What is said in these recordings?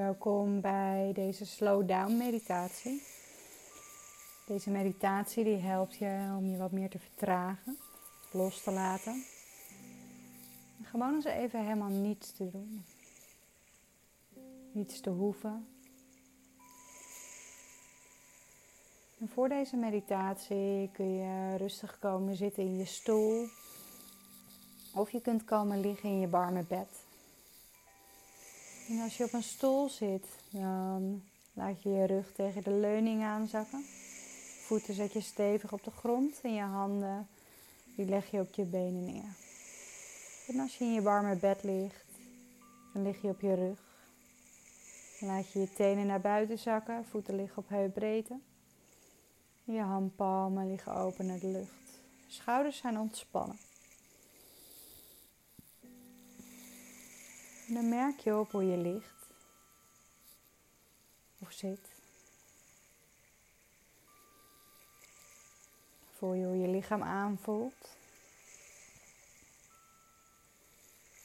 Welkom bij deze slow down meditatie. Deze meditatie die helpt je om je wat meer te vertragen, los te laten. En gewoon eens even helemaal niets te doen. Niets te hoeven. En voor deze meditatie kun je rustig komen zitten in je stoel. Of je kunt komen liggen in je warme bed. En als je op een stoel zit, dan laat je je rug tegen de leuning aanzakken. Voeten zet je stevig op de grond en je handen die leg je op je benen neer. En als je in je warme bed ligt, dan lig je op je rug. Dan laat je je tenen naar buiten zakken, voeten liggen op heupbreedte. Je handpalmen liggen open naar de lucht. Schouders zijn ontspannen. En dan merk je op hoe je ligt of zit. Voel je hoe je lichaam aanvoelt.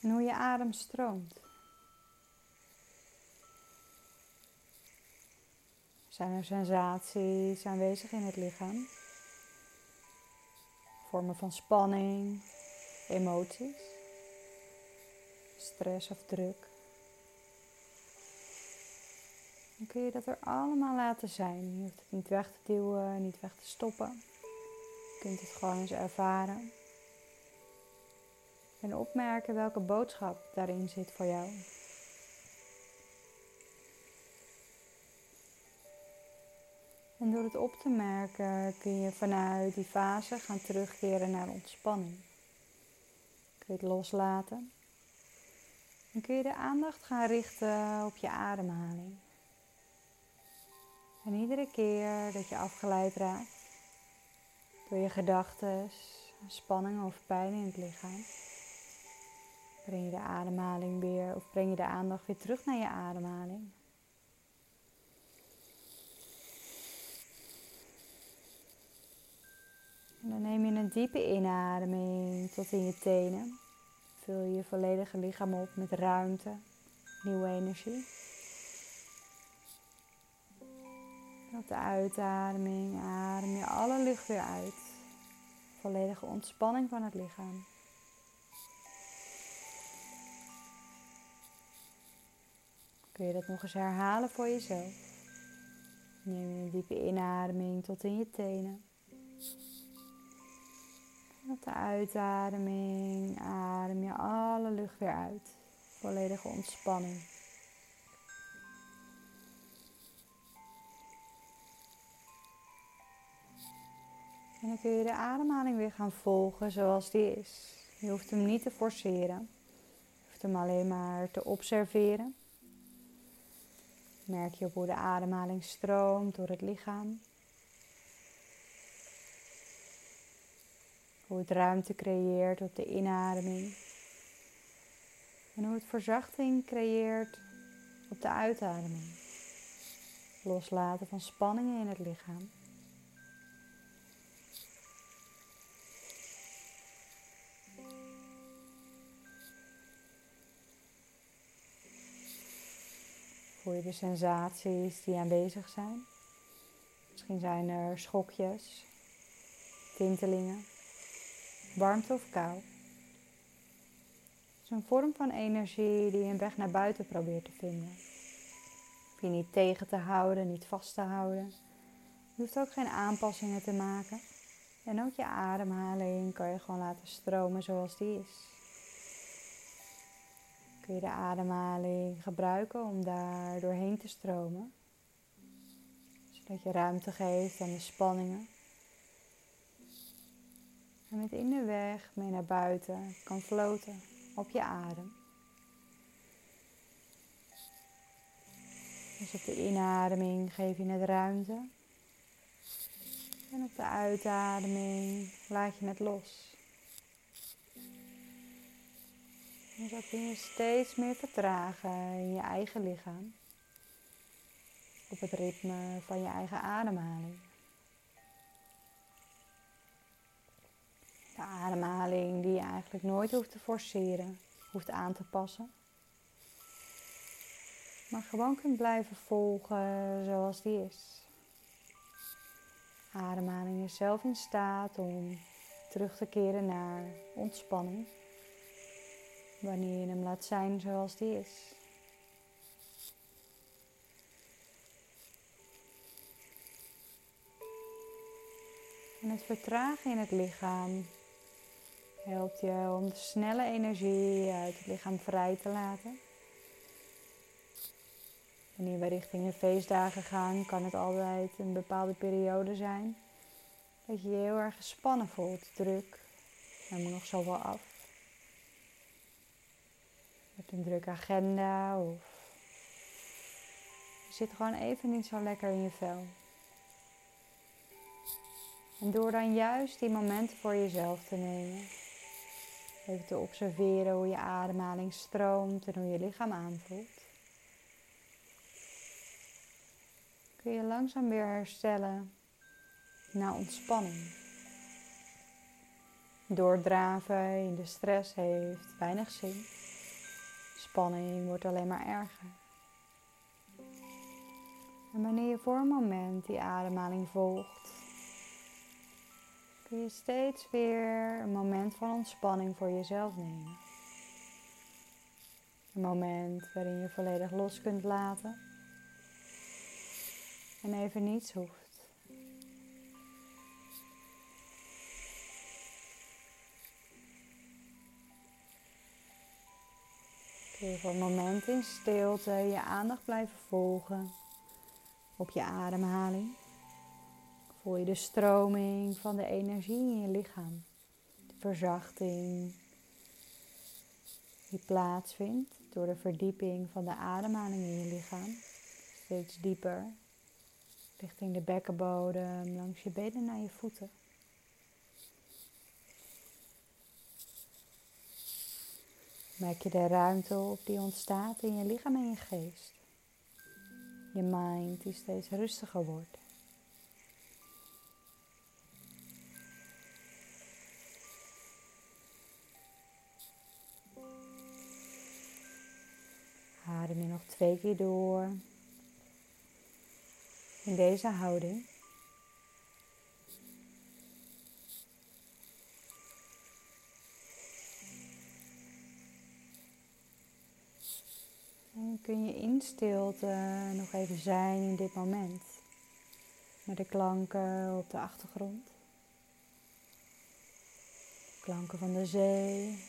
En hoe je adem stroomt. Zijn er sensaties aanwezig in het lichaam? Vormen van spanning, emoties? Stress of druk. Dan kun je dat er allemaal laten zijn. Je hoeft het niet weg te duwen, niet weg te stoppen. Je kunt het gewoon eens ervaren. En opmerken welke boodschap daarin zit voor jou. En door het op te merken kun je vanuit die fase gaan terugkeren naar ontspanning. Kun je het loslaten. Dan kun je de aandacht gaan richten op je ademhaling. En iedere keer dat je afgeleid raakt door je gedachten, spanning of pijn in het lichaam, breng je de ademhaling weer of breng je de aandacht weer terug naar je ademhaling. En dan neem je een diepe inademing tot in je tenen. Vul je volledige lichaam op met ruimte, nieuwe energie. op de uitademing adem je alle lucht weer uit. Volledige ontspanning van het lichaam. Kun je dat nog eens herhalen voor jezelf? Neem een diepe inademing tot in je tenen. Met de uitademing adem je alle lucht weer uit. Volledige ontspanning. En dan kun je de ademhaling weer gaan volgen zoals die is. Je hoeft hem niet te forceren. Je hoeft hem alleen maar te observeren. Merk je op hoe de ademhaling stroomt door het lichaam. Hoe het ruimte creëert op de inademing. En hoe het verzachting creëert op de uitademing. Loslaten van spanningen in het lichaam. Voel je de sensaties die aanwezig zijn. Misschien zijn er schokjes, tintelingen warmte of kou. Het is een vorm van energie die een weg naar buiten probeert te vinden. Hoef je niet tegen te houden, niet vast te houden. Je hoeft ook geen aanpassingen te maken. En ook je ademhaling kan je gewoon laten stromen zoals die is. Kun je de ademhaling gebruiken om daar doorheen te stromen. Zodat je ruimte geeft aan de spanningen. En met in de weg mee naar buiten kan floten op je adem. Dus op de inademing geef je het ruimte. En op de uitademing laat je het los. En zo kun je steeds meer vertragen in je eigen lichaam. Op het ritme van je eigen ademhaling. De ademhaling die je eigenlijk nooit hoeft te forceren, hoeft aan te passen. maar gewoon kunt blijven volgen zoals die is. Ademhaling is zelf in staat om terug te keren naar ontspanning. Wanneer je hem laat zijn zoals die is. En het vertragen in het lichaam helpt je om de snelle energie uit het lichaam vrij te laten. Wanneer we richting de feestdagen gaan, kan het altijd een bepaalde periode zijn dat je je heel erg gespannen voelt, druk. Er moet nog zoveel af. Hebt een drukke agenda of je zit gewoon even niet zo lekker in je vel. En door dan juist die momenten voor jezelf te nemen, even te observeren hoe je ademhaling stroomt en hoe je lichaam aanvoelt, kun je langzaam weer herstellen naar ontspanning. Doordraven in de stress heeft weinig zin. Spanning wordt alleen maar erger. En wanneer je voor een moment die ademhaling volgt, je steeds weer een moment van ontspanning voor jezelf nemen. Een moment waarin je volledig los kunt laten en even niets hoeft. Voor een moment in stilte je aandacht blijven volgen op je ademhaling. Voel je de stroming van de energie in je lichaam. De verzachting die plaatsvindt door de verdieping van de ademhaling in je lichaam. Steeds dieper richting de bekkenbodem, langs je benen naar je voeten. Merk je de ruimte op die ontstaat in je lichaam en je geest. Je mind die steeds rustiger wordt. Adem je nog twee keer door in deze houding. En kun je in stilte nog even zijn in dit moment. Met de klanken op de achtergrond. klanken van de zee,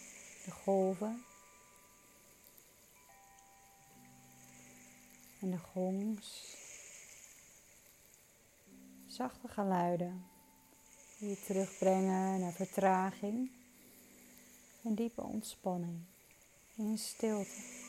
de golven. En de gongs. Zachte geluiden die terugbrengen naar vertraging en diepe ontspanning in stilte.